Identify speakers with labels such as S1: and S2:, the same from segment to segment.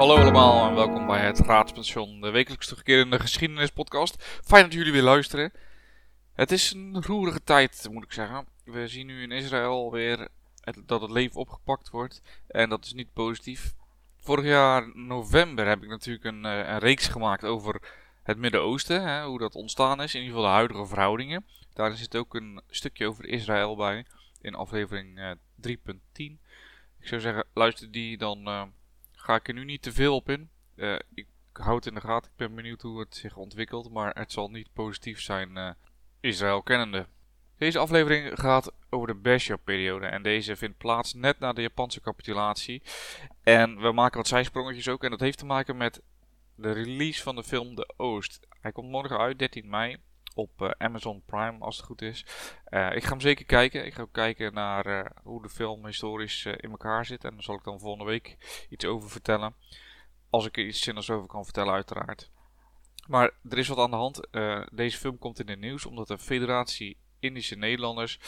S1: Hallo allemaal en welkom bij het Raadspension, de wekelijks terugkerende geschiedenispodcast. Fijn dat jullie weer luisteren. Het is een roerige tijd, moet ik zeggen. We zien nu in Israël weer dat het leven opgepakt wordt en dat is niet positief. Vorig jaar november heb ik natuurlijk een, eh, een reeks gemaakt over het Midden-Oosten, hoe dat ontstaan is, in ieder geval de huidige verhoudingen. Daarin zit ook een stukje over Israël bij, in aflevering eh, 3.10. Ik zou zeggen, luister die, dan eh, ga ik er nu niet te veel op in. Eh, ik hou het in de gaten, ik ben benieuwd hoe het zich ontwikkelt, maar het zal niet positief zijn, eh, Israël kennende. Deze aflevering gaat over de Besha-periode en deze vindt plaats net na de Japanse capitulatie. En we maken wat zijsprongetjes ook en dat heeft te maken met de release van de film De Oost. Hij komt morgen uit, 13 mei, op eh, Amazon Prime als het goed is. Eh, ik ga hem zeker kijken. Ik ga ook kijken naar eh, hoe de film historisch in elkaar zit. En daar zal ik dan volgende week iets over vertellen. Als ik er iets zinnigs over kan vertellen, uiteraard. Maar er is wat aan de hand. Deze film komt in het nieuws omdat de Federatie Indische Nederlanders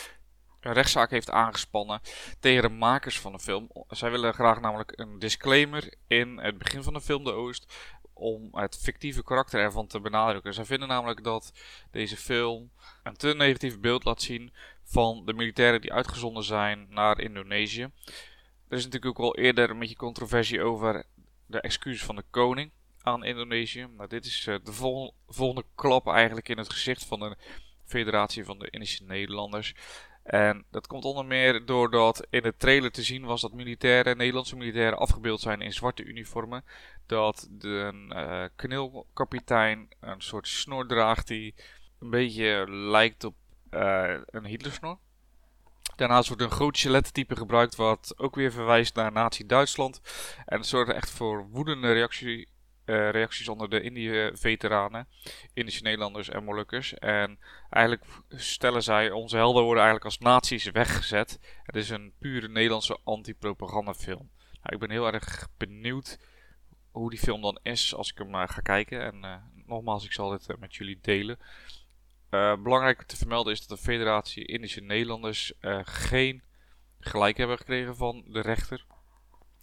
S1: een rechtszaak heeft aangespannen tegen de makers van de film. Zij willen graag namelijk een disclaimer in het begin van de film De Oost om het fictieve karakter ervan te benadrukken. Zij vinden namelijk dat deze film een te negatief beeld laat zien van de militairen die uitgezonden zijn naar Indonesië. Er is natuurlijk ook al eerder een beetje controversie over de excuses van de koning aan Indonesië. Maar dit is eh, de vol- volgende klap eigenlijk in het gezicht van de Federatie van de Indische Nederlanders. En dat komt onder meer doordat in de trailer te zien was dat militairen, Nederlandse militairen afgebeeld zijn in zwarte uniformen. Dat de eh kneelkapitein een soort snor draagt die een beetje lijkt op eh, een Hitlersnor. Daarnaast wordt een gotische lettertype gebruikt wat ook weer verwijst naar Nazi-Duitsland. En het zorgde echt voor woedende eh, reacties onder de Indië-veteranen, Indische Nederlanders en Molukkers. En eigenlijk stellen zij, onze helden worden eigenlijk als nazi's weggezet. Het is een pure Nederlandse anti-propagandafilm. Nou, ik ben heel erg benieuwd hoe die film dan is als ik hem eh, ga kijken. En eh, nogmaals, ik zal dit eh, met jullie delen. Belangrijk te vermelden is dat de Federatie Indische Nederlanders geen gelijk hebben gekregen van de rechter.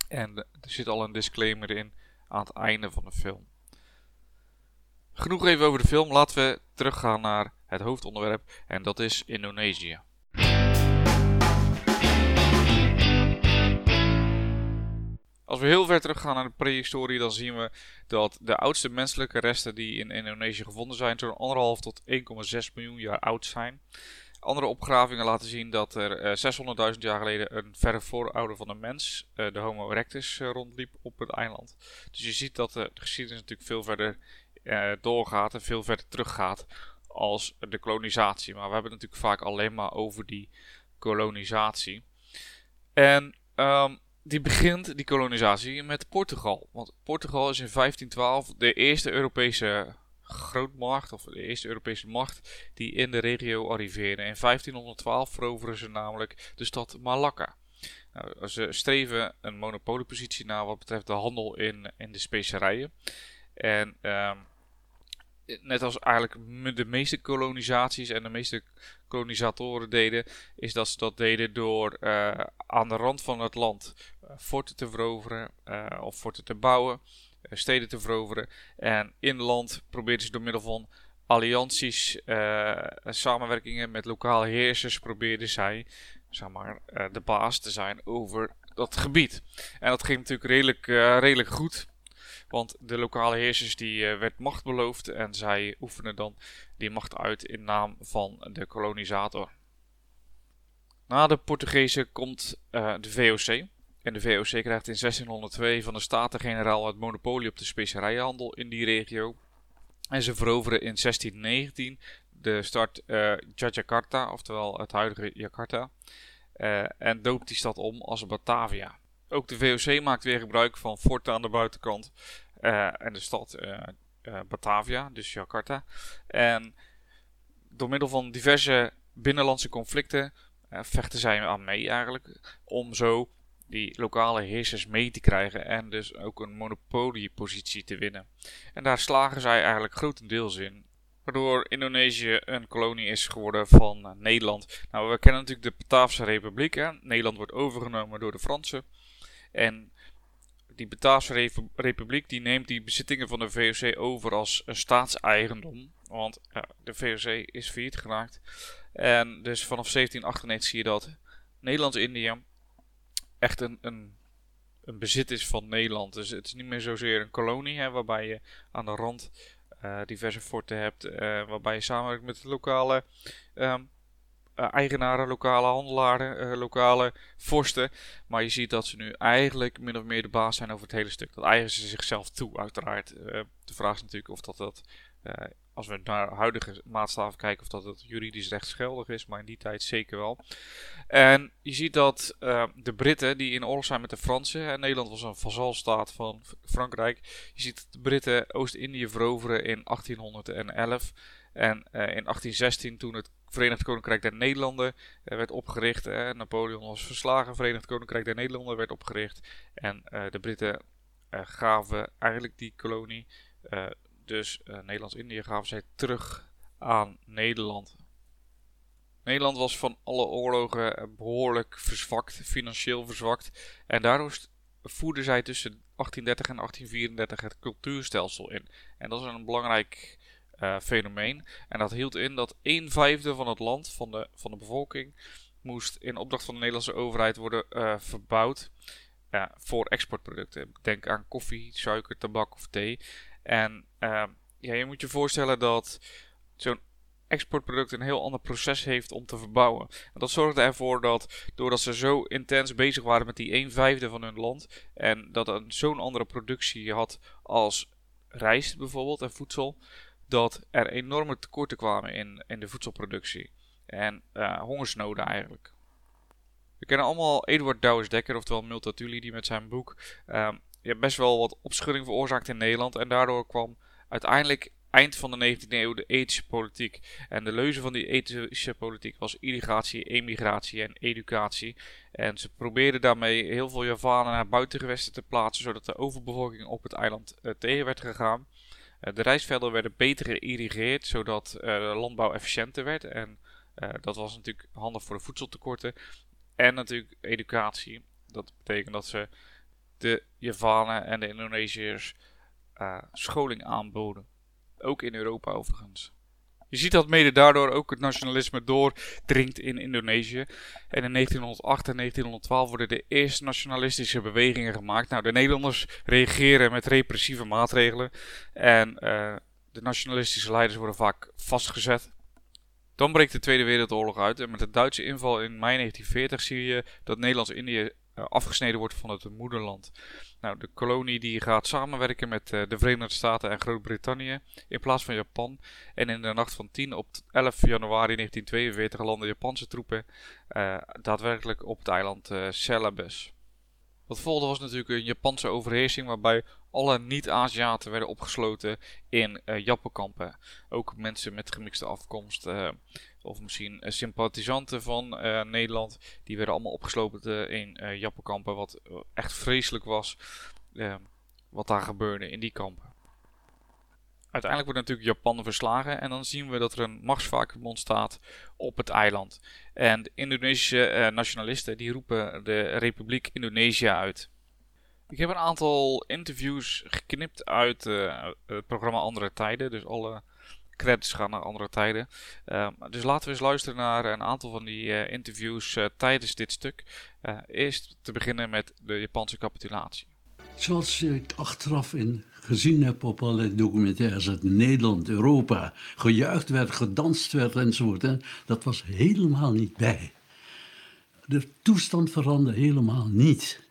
S1: En er zit al een disclaimer in aan het einde van de film. Genoeg even over de film. Laten we teruggaan naar het hoofdonderwerp. En dat is Indonesië. Als we heel ver teruggaan naar de prehistorie, dan zien we dat de oudste menselijke resten die in Indonesië gevonden zijn, zo'n anderhalf tot 1,6 miljoen jaar oud zijn. Andere opgravingen laten zien dat er eh, 600.000 jaar geleden een verre voorouder van de mens, eh, de Homo erectus, eh, rondliep op het eiland. Dus je ziet dat de geschiedenis natuurlijk veel verder eh, doorgaat en veel verder teruggaat als de kolonisatie. Maar we hebben het natuurlijk vaak alleen maar over die kolonisatie. En ehm, die begint, die kolonisatie, met Portugal. Want Portugal is in 1512 de eerste Europese grootmacht, of de eerste Europese macht, die in de regio arriveerde. In 1512 veroveren ze namelijk de stad Malacca. Nou, ze streven een monopoliepositie na wat betreft de handel in, in de specerijen. En ehm, net als eigenlijk de meeste kolonisaties en de meeste kolonisatoren deden, is dat ze dat deden door eh, aan de rand van het land forten te veroveren eh, of forten te bouwen, eh, steden te veroveren. En in land probeerden ze door middel van allianties, eh, en samenwerkingen met lokale heersers, probeerden zij zeg maar, eh, de baas te zijn over dat gebied. En dat ging natuurlijk redelijk, eh, redelijk goed. Want de lokale heersers die eh, werd macht beloofd en zij oefenen dan die macht uit in naam van de kolonisator. Na de Portugezen komt eh, de VOC. En de VOC krijgt in 1602 van de Staten-Generaal het monopolie op de specerijenhandel in die regio. En ze veroveren in 1619 de stad eh Jakarta, oftewel het huidige Jakarta. Eh, en doopt die stad om als Batavia. Ook de VOC maakt weer gebruik van forten aan de buitenkant eh, en de stad Batavia, dus Jakarta. En door middel van diverse binnenlandse conflicten vechten zij aan mee eigenlijk. Om zo die lokale heersers mee te krijgen en dus ook een monopoliepositie te winnen. En daar slagen zij eigenlijk grotendeels in. Waardoor Indonesië een kolonie is geworden van eh, Nederland. Nou, we kennen natuurlijk de Bataafse Republiek. Hè? Nederland wordt overgenomen door de Fransen. En die Bataafse Republiek die neemt die bezittingen van de VOC over als staatseigendom. Want de VOC is failliet geraakt. En dus vanaf 1798 zie je dat Nederlands-Indië echt een, een, een bezit is van Nederland. Dus het is niet meer zozeer een kolonie, hè, waarbij je aan de rand uh, diverse forten hebt, uh, waarbij je samenwerkt met lokale um, uh, eigenaren, lokale handelaren, lokale vorsten. Maar je ziet dat ze nu eigenlijk min of meer de baas zijn over het hele stuk. Dat eigenen ze zichzelf toe, uiteraard. de vraag is natuurlijk of dat, dat als we naar huidige maatstaven kijken, of dat het juridisch rechtsgeldig is, maar in die tijd zeker wel. En je ziet dat uh, de Britten, die in oorlog zijn met de Fransen, en Nederland was een vazalstaat van Frankrijk, je ziet de Britten Oost-Indië veroveren in 1811. En uh, in 1816, toen het Verenigd Koninkrijk der Nederlanden uh, werd opgericht, Napoleon was verslagen, Verenigd Koninkrijk der Nederlanden werd opgericht. En de Britten gaven eigenlijk die kolonie dus uh, Nederlands-Indië gaven zij terug aan Nederland. Nederland was van alle oorlogen eh, behoorlijk verzwakt, financieel verzwakt. En daardoor voerden zij tussen 1830 en 1834 het cultuurstelsel in. En dat is een belangrijk uh, fenomeen. En dat hield in dat 1 vijfde van het land, van de, van de bevolking, moest in opdracht van de Nederlandse overheid worden verbouwd uh, voor exportproducten. Denk aan koffie, suiker, tabak of thee. En uh, ja, je moet je voorstellen dat zo'n exportproduct een heel ander proces heeft om te verbouwen. En dat zorgde ervoor dat, doordat ze zo intens bezig waren met die 1 vijfde van hun land, en dat een zo'n andere productie had als rijst bijvoorbeeld en voedsel, dat er enorme tekorten kwamen in, in de voedselproductie. En uh, hongersnoden eigenlijk. We kennen allemaal Eduard Douwes-Dekker, oftewel Multatuli, die met zijn boek uh, ja, best wel wat opschudding veroorzaakt in Nederland. En daardoor kwam uiteindelijk eind van de 19e eeuw de ethische politiek. En de leuze van die ethische politiek was immigratie, emigratie en educatie. En ze probeerden daarmee heel veel Javanen naar buitengewesten te plaatsen, zodat de overbevolking op het eiland uh, tegen werd gegaan. Uh, de rijstvelden werden beter geïrrigeerd, zodat uh, de landbouw efficiënter werd. En dat was natuurlijk handig voor de voedseltekorten. En natuurlijk educatie. Dat betekent dat ze de Javanen en de Indonesiërs uh, scholing aanboden. Ook in Europa overigens. Je ziet dat mede daardoor ook het nationalisme doordringt in Indonesië. En in 1908 en 1912 worden de eerste nationalistische bewegingen gemaakt. Nou, de Nederlanders reageren met repressieve maatregelen. En uh, de nationalistische leiders worden vaak vastgezet. Dan breekt de Tweede Wereldoorlog uit. En met de Duitse inval in mei 1940 zie je dat Nederlands-Indië eh, afgesneden wordt van het moederland. Nou, de kolonie die gaat samenwerken met uh, de Verenigde Staten en Groot-Brittannië in plaats van Japan. En in de nacht van 10 op 11 januari 1942 landen Japanse troepen uh, daadwerkelijk op het eiland uh, Celebes. Wat volgde was natuurlijk een Japanse overheersing waarbij alle niet-Aziaten werden opgesloten in uh, jappenkampen. Ook mensen met gemixte afkomst of misschien uh, sympathisanten van Nederland, die werden allemaal opgesloten in jappenkampen. Wat echt vreselijk was wat daar gebeurde in die kampen. Uiteindelijk wordt natuurlijk Japan verslagen en dan zien we dat er een machtsvacuum ontstaat op het eiland. En Indonesische eh, nationalisten die roepen de Republiek Indonesië uit. Ik heb een aantal interviews geknipt uit het programma Andere Tijden, dus alle credits gaan naar Andere Tijden. Uh, dus laten we eens luisteren naar een aantal van die uh, interviews tijdens dit stuk. eerst te beginnen met de Japanse capitulatie.
S2: Zoals ik achteraf in gezien heb op alle documentaires uit Nederland, Europa, gejuicht werd, gedanst werd enzovoort. En dat was helemaal niet bij. De toestand veranderde helemaal niet.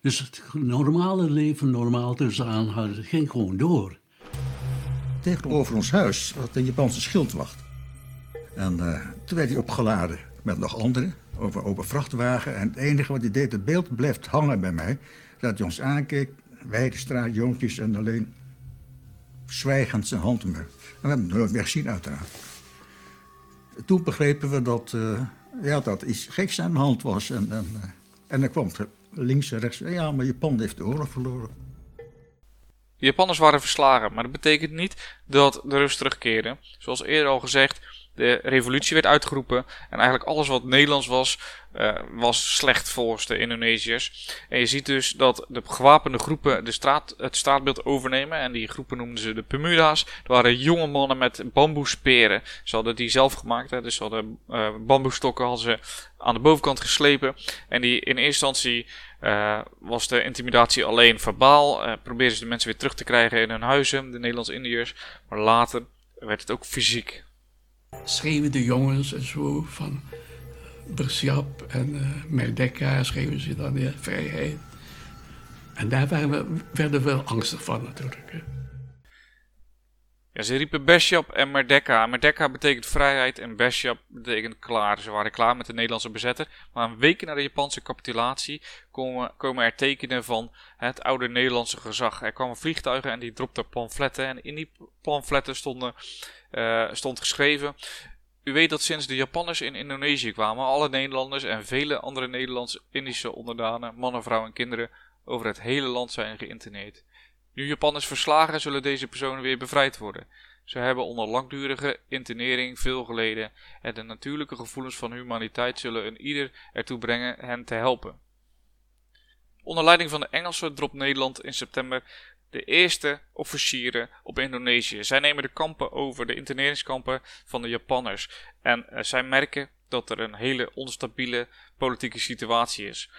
S2: Dus het normale leven, normaal tussen aanhouden, ging gewoon door.
S3: Tegenover ons huis had een Japanse schildwacht. En uh, toen werd hij opgeladen met nog anderen over, over vrachtwagen. En het enige wat hij deed, het beeld blijft hangen bij mij. Dat hij ons aankeek, wijde straat, jongetjes en alleen zwijgend zijn hand omhoog. En we hebben nooit meer gezien, uiteraard. Toen begrepen we dat, uh, ja, dat iets geks aan de hand was. En, en, uh, en dan kwam links en rechts. Ja, maar Japan heeft de oorlog verloren.
S1: De Japanners waren verslagen, maar dat betekent niet dat de rust terugkeerde. Zoals eerder al gezegd, de revolutie werd uitgeroepen. En eigenlijk alles wat Nederlands was, uh, was slecht volgens de Indonesiërs. En je ziet dus dat de gewapende groepen de straat, het straatbeeld overnemen. En die groepen noemden ze de Pemuda's. Er waren jonge mannen met bamboesperen. Ze hadden die zelf gemaakt. Dus hadden uh, bamboestokken hadden ze aan de bovenkant geslepen. En die in eerste instantie uh, was de intimidatie alleen verbaal. Uh, probeerden ze de mensen weer terug te krijgen in hun huizen, de Nederlands-Indiërs. Maar later werd het ook fysiek.
S4: Schreven de jongens en zo van Bersiap en uh, Merdeka schreven ze dan weer vrijheid. En daar werden we wel angstig van natuurlijk. Hè.
S1: Ja, ze riepen Besjap en Merdeka. Merdeka betekent vrijheid en Besjap betekent klaar. Ze waren klaar met de Nederlandse bezetter. Maar een week na de Japanse capitulatie komen, komen er tekenen van het oude Nederlandse gezag. Er kwamen vliegtuigen en die dropten pamfletten. En in die pamfletten uh, stond geschreven... U weet dat sinds de Japanners in Indonesië kwamen, alle Nederlanders en vele andere Nederlands-Indische onderdanen, mannen, vrouwen en kinderen, over het hele land zijn geïnterneerd. Nu Japanners verslagen, zullen deze personen weer bevrijd worden. Ze hebben onder langdurige internering veel geleden en de natuurlijke gevoelens van humaniteit zullen een ieder ertoe brengen hen te helpen. Onder leiding van de Engelsen dropt Nederland in september de eerste officieren op Indonesië. Zij nemen de kampen over, de interneringskampen van de Japanners. En uh, zij merken dat er een hele onstabiele politieke situatie is.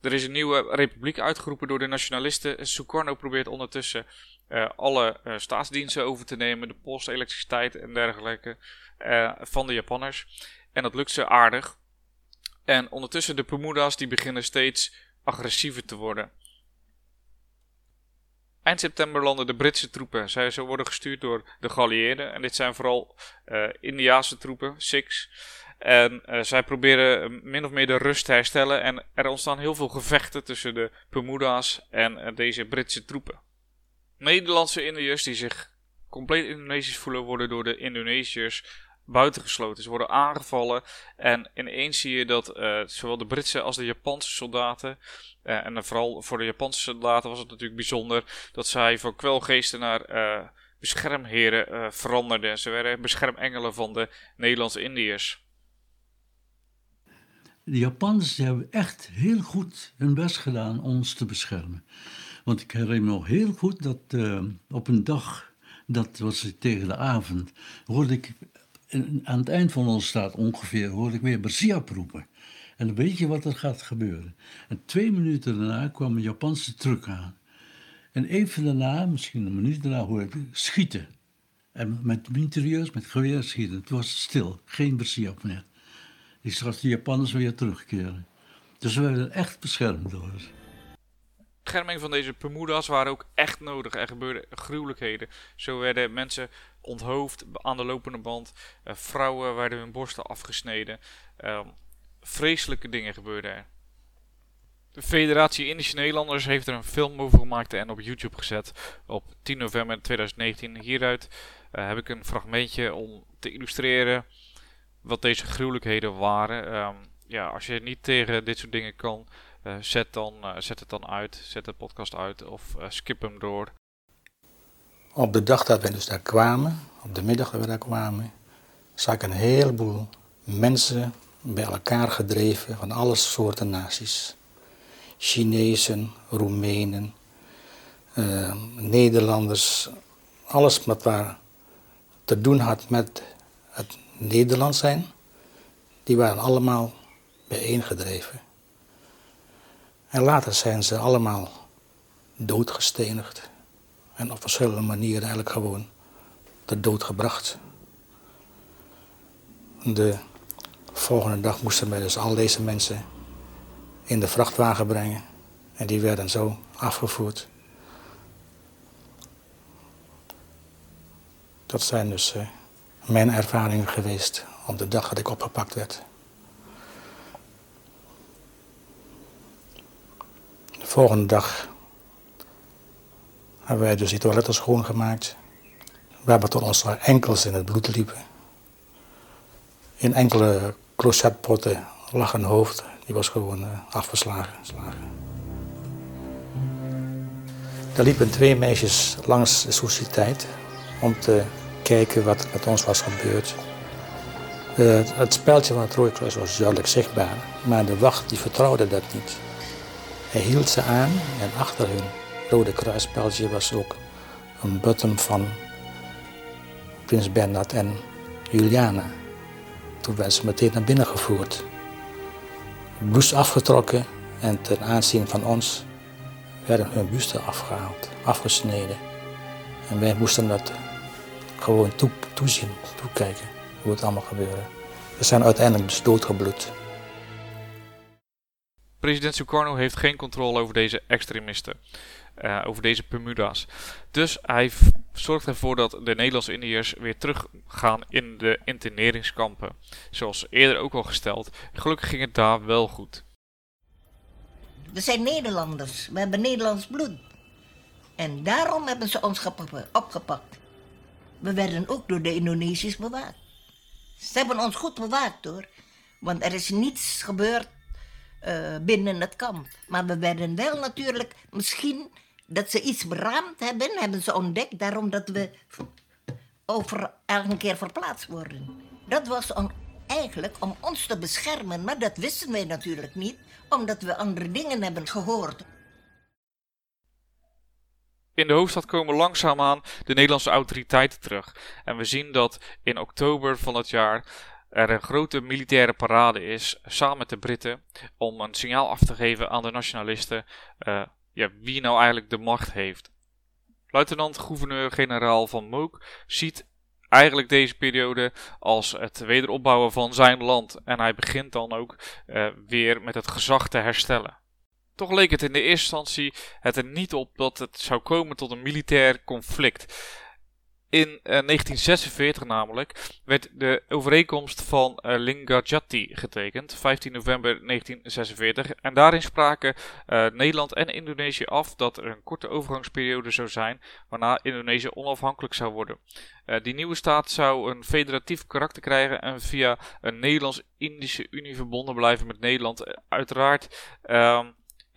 S1: Er is een nieuwe republiek uitgeroepen door de nationalisten. Sukarno probeert ondertussen uh, alle uh, staatsdiensten over te nemen, de post, elektriciteit en dergelijke uh, van de Japanners. En dat lukt ze aardig. En ondertussen de Pemuda's die beginnen steeds agressiever te worden. Eind september landen de Britse troepen. Zij worden gestuurd door de geallieerden. En dit zijn vooral Indiaanse troepen, Sikhs. En uh, zij proberen min of meer de rust te herstellen. En er ontstaan heel veel gevechten tussen de Pemuda's en uh, deze Britse troepen. Nederlandse Indiërs die zich compleet Indonesisch voelen, worden door de Indonesiërs buitengesloten. Ze worden aangevallen. En ineens zie je dat uh, zowel de Britse als de Japanse soldaten. en vooral voor de Japanse soldaten was het natuurlijk bijzonder dat zij van kwelgeesten naar beschermheren veranderden. Ze werden beschermengelen van de Nederlandse Indiërs
S2: de Japanners hebben echt heel goed hun best gedaan om ons te beschermen. Want ik herinner me nog heel goed dat uh, op een dag, dat was tegen de avond, hoorde ik aan het eind van onze straat ongeveer, hoorde ik weer Bersiap roepen. En dan weet je wat er gaat gebeuren. En twee minuten daarna kwam een Japanse truck aan. En even daarna, misschien een minuut daarna, hoorde ik schieten. En met mitrailleurs, met geweer schieten. Het was stil, geen Bersiap meer die straks de Japanners weer terugkeren. Dus we werden echt beschermd door.
S1: Bescherming van deze Pemuda's waren ook echt nodig. Er gebeurden gruwelijkheden. Zo werden mensen onthoofd aan de lopende band. Uh, vrouwen werden hun borsten afgesneden. Uh, vreselijke dingen gebeurden er. De Federatie Indische Nederlanders heeft er een film over gemaakt en op YouTube gezet op 10 november 2019. Hieruit uh, heb ik een fragmentje om te illustreren wat deze gruwelijkheden waren. Um, ja, als je niet tegen dit soort dingen kan, uh, zet, dan, uh, zet het dan uit. Zet de podcast uit of uh, skip hem door.
S5: Op de dag dat we dus daar kwamen, op de middag dat we daar kwamen, zag ik een heleboel mensen bij elkaar gedreven van alle soorten naties. Chinezen, Roemenen, Nederlanders, alles wat waar te doen had met het Nederland zijn, die waren allemaal bijeengedreven. En later zijn ze allemaal doodgestenigd. En op verschillende manieren eigenlijk gewoon de dood gebracht. De volgende dag moesten wij dus al deze mensen in de vrachtwagen brengen. En die werden zo afgevoerd. Dat zijn dus uh, mijn ervaring geweest op de dag dat ik opgepakt werd. De volgende dag hebben wij dus die toiletten schoongemaakt. We hebben tot onze enkels in het bloed liepen. In enkele closetpotten lag een hoofd, die was gewoon uh, afgeslagen. Er liepen twee meisjes langs de sociëteit om te kijken wat met ons was gebeurd. De, het speldje van het Rode Kruis was duidelijk zichtbaar, maar de wacht die vertrouwde dat niet. Hij hield ze aan en achter hun Rode Kruisspeltje was ook een button van Prins Bernhard en Juliana. Toen werden ze meteen naar binnen gevoerd. Bloes afgetrokken en ten aanzien van ons werden hun busten afgehaald, afgesneden. En wij moesten dat gewoon toe, toezien, toekijken hoe het allemaal gebeurde. We zijn uiteindelijk dus doodgebloed.
S1: President Sukarno heeft geen controle over deze extremisten, uh, over deze Bermuda's. Dus hij zorgt ervoor dat de Nederlandse Indiërs weer teruggaan in de interneringskampen. Zoals eerder ook al gesteld. Gelukkig ging het daar wel goed.
S6: We zijn Nederlanders, we hebben Nederlands bloed. En daarom hebben ze ons opgepakt. We werden ook door de Indonesiërs bewaakt. Ze hebben ons goed bewaakt hoor. Want er is niets gebeurd uh, binnen het kamp. Maar we werden wel natuurlijk, misschien dat ze iets beraamd hebben, hebben ze ontdekt, daarom dat we over elke keer verplaatst worden. Dat was eigenlijk om ons te beschermen, maar dat wisten wij natuurlijk niet, omdat we andere dingen hebben gehoord.
S1: In de hoofdstad komen langzaamaan de Nederlandse autoriteiten terug. En we zien dat in oktober van het jaar er een grote militaire parade is, samen met de Britten, om een signaal af te geven aan de nationalisten uh, ja, wie nou eigenlijk de macht heeft. Luitenant-gouverneur-generaal van Mook ziet eigenlijk deze periode als het wederopbouwen van zijn land en hij begint dan ook uh, weer met het gezag te herstellen. Toch leek het in de eerste instantie het er niet op dat het zou komen tot een militair conflict. In uh, 1946 namelijk werd de overeenkomst van uh, Lingajati getekend, 15 november 1946. En daarin spraken uh, Nederland en Indonesië af dat er een korte overgangsperiode zou zijn, waarna Indonesië onafhankelijk zou worden. Die nieuwe staat zou een federatief karakter krijgen en via een Nederlands-Indische Unie verbonden blijven met Nederland. Uiteraard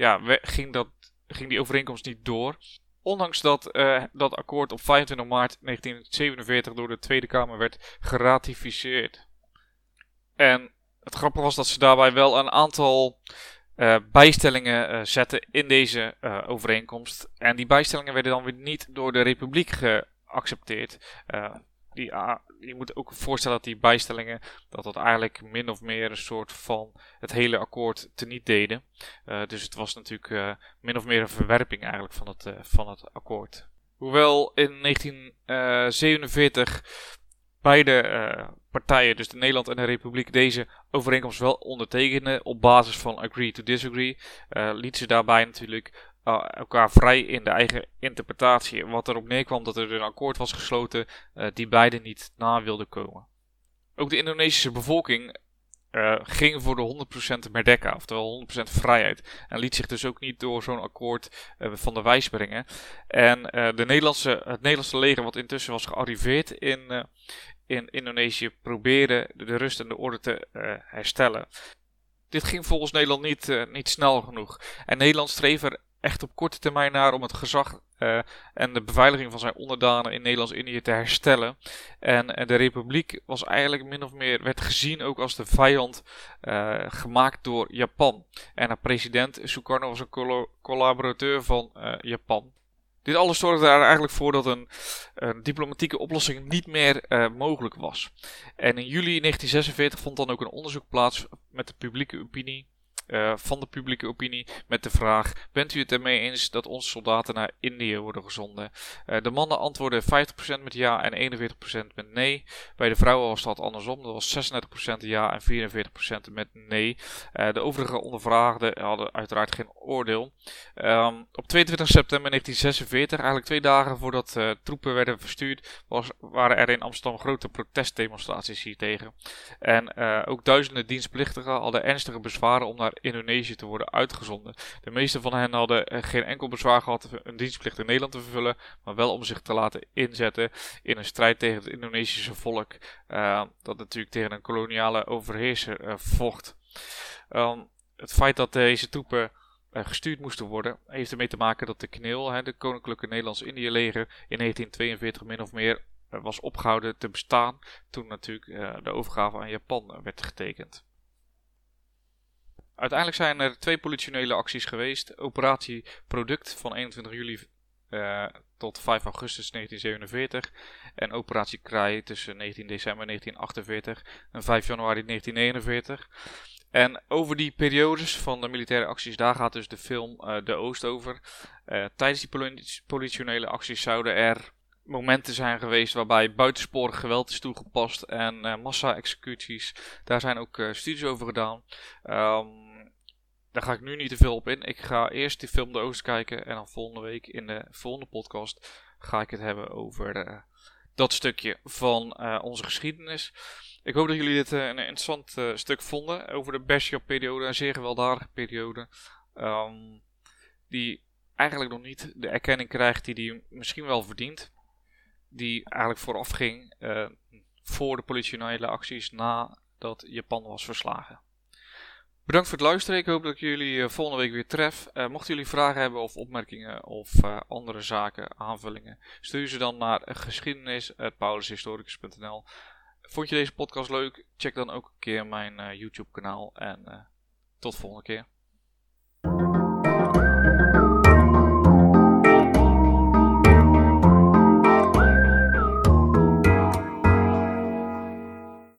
S1: ja, ging, dat, ging die overeenkomst niet door. Ondanks dat uh, dat akkoord op 25 maart 1947 door de Tweede Kamer werd geratificeerd. En het grappige was dat ze daarbij wel een aantal uh, bijstellingen uh, zetten in deze overeenkomst. En die bijstellingen werden dan weer niet door de Republiek geaccepteerd die, uh, je moet ook voorstellen dat die bijstellingen, dat dat eigenlijk min of meer een soort van het hele akkoord teniet deden. Uh, dus het was natuurlijk uh, min of meer een verwerping eigenlijk van het, uh, van het akkoord. Hoewel in 1947 beide partijen, dus de Nederland en de Republiek, deze overeenkomst wel ondertekenden op basis van agree to disagree, liet ze daarbij natuurlijk uh, elkaar vrij in de eigen interpretatie. Wat erop neerkwam dat er een akkoord was gesloten uh, die beide niet na wilden komen. Ook de Indonesische bevolking uh, ging voor de 100% Merdeka, oftewel 100% vrijheid. En liet zich dus ook niet door zo'n akkoord van de wijs brengen. En de Nederlandse, het Nederlandse leger, wat intussen was gearriveerd in, in Indonesië, probeerde de rust en de orde te herstellen. Dit ging volgens Nederland niet, niet snel genoeg. En Nederland streef er echt op korte termijn naar om het gezag uh, en de beveiliging van zijn onderdanen in Nederlands-Indië te herstellen. En, en, de republiek was eigenlijk min of meer, werd gezien ook als de vijand uh, gemaakt door Japan. En de president Sukarno was een collaborateur van Japan. Dit alles zorgde er eigenlijk voor dat een, een diplomatieke oplossing niet meer mogelijk was. En in juli 1946 vond dan ook een onderzoek plaats met de publieke opinie uh, van de publieke opinie met de vraag: Bent u het ermee eens dat onze soldaten naar Indië worden gezonden? Uh, de mannen antwoorden 50% met ja en 41% met nee. Bij de vrouwen was dat andersom. Dat was 36% ja en 44% met nee. Uh, de overige ondervraagden hadden uiteraard geen oordeel. Um, op 22 september 1946, eigenlijk twee dagen voordat troepen werden verstuurd, was, waren er in Amsterdam grote protestdemonstraties hiertegen. En ook duizenden dienstplichtigen hadden ernstige bezwaren om naar Indonesië te worden uitgezonden. De meeste van hen hadden eh, geen enkel bezwaar gehad een dienstplicht in Nederland te vervullen, maar wel om zich te laten inzetten in een strijd tegen het Indonesische volk, uh, dat natuurlijk tegen een koloniale overheerser uh, vocht. Um, het feit dat deze troepen gestuurd moesten worden, heeft ermee te maken dat de KNIL, hè, de Koninklijke Nederlands-Indië leger, in 1942 min of meer eh, was opgehouden te bestaan toen natuurlijk eh, de overgave aan Japan werd getekend. Uiteindelijk zijn er twee politionele acties geweest. Operatie Product van 21 juli uh, tot 5 augustus 1947 en Operatie Kraai tussen 19 december 1948 en 5 januari 1949. En over die periodes van de militaire acties, daar gaat dus de film uh, De Oost over. Uh, tijdens die politionele acties zouden er momenten zijn geweest waarbij buitensporig geweld is toegepast en massa-executies. Daar zijn ook studies over gedaan. Um, daar ga ik nu niet te veel op in. Ik ga eerst die film De Oost kijken en dan volgende week in de volgende podcast ga ik het hebben over dat stukje van onze geschiedenis. Ik hoop dat jullie dit uh, een interessant stuk vonden over de Bershia-periode, een zeer gewelddadige periode. Um, die eigenlijk nog niet de erkenning krijgt die hij misschien wel verdient. Die eigenlijk vooraf ging voor de politionele acties nadat Japan was verslagen. Bedankt voor het luisteren. Ik hoop dat ik jullie volgende week weer tref. mochten jullie vragen hebben of opmerkingen of andere zaken, aanvullingen, stuur ze dan naar geschiedenis.paulushistoricus.nl. Vond je deze podcast leuk? Check dan ook een keer mijn uh, YouTube kanaal en uh, tot de volgende keer.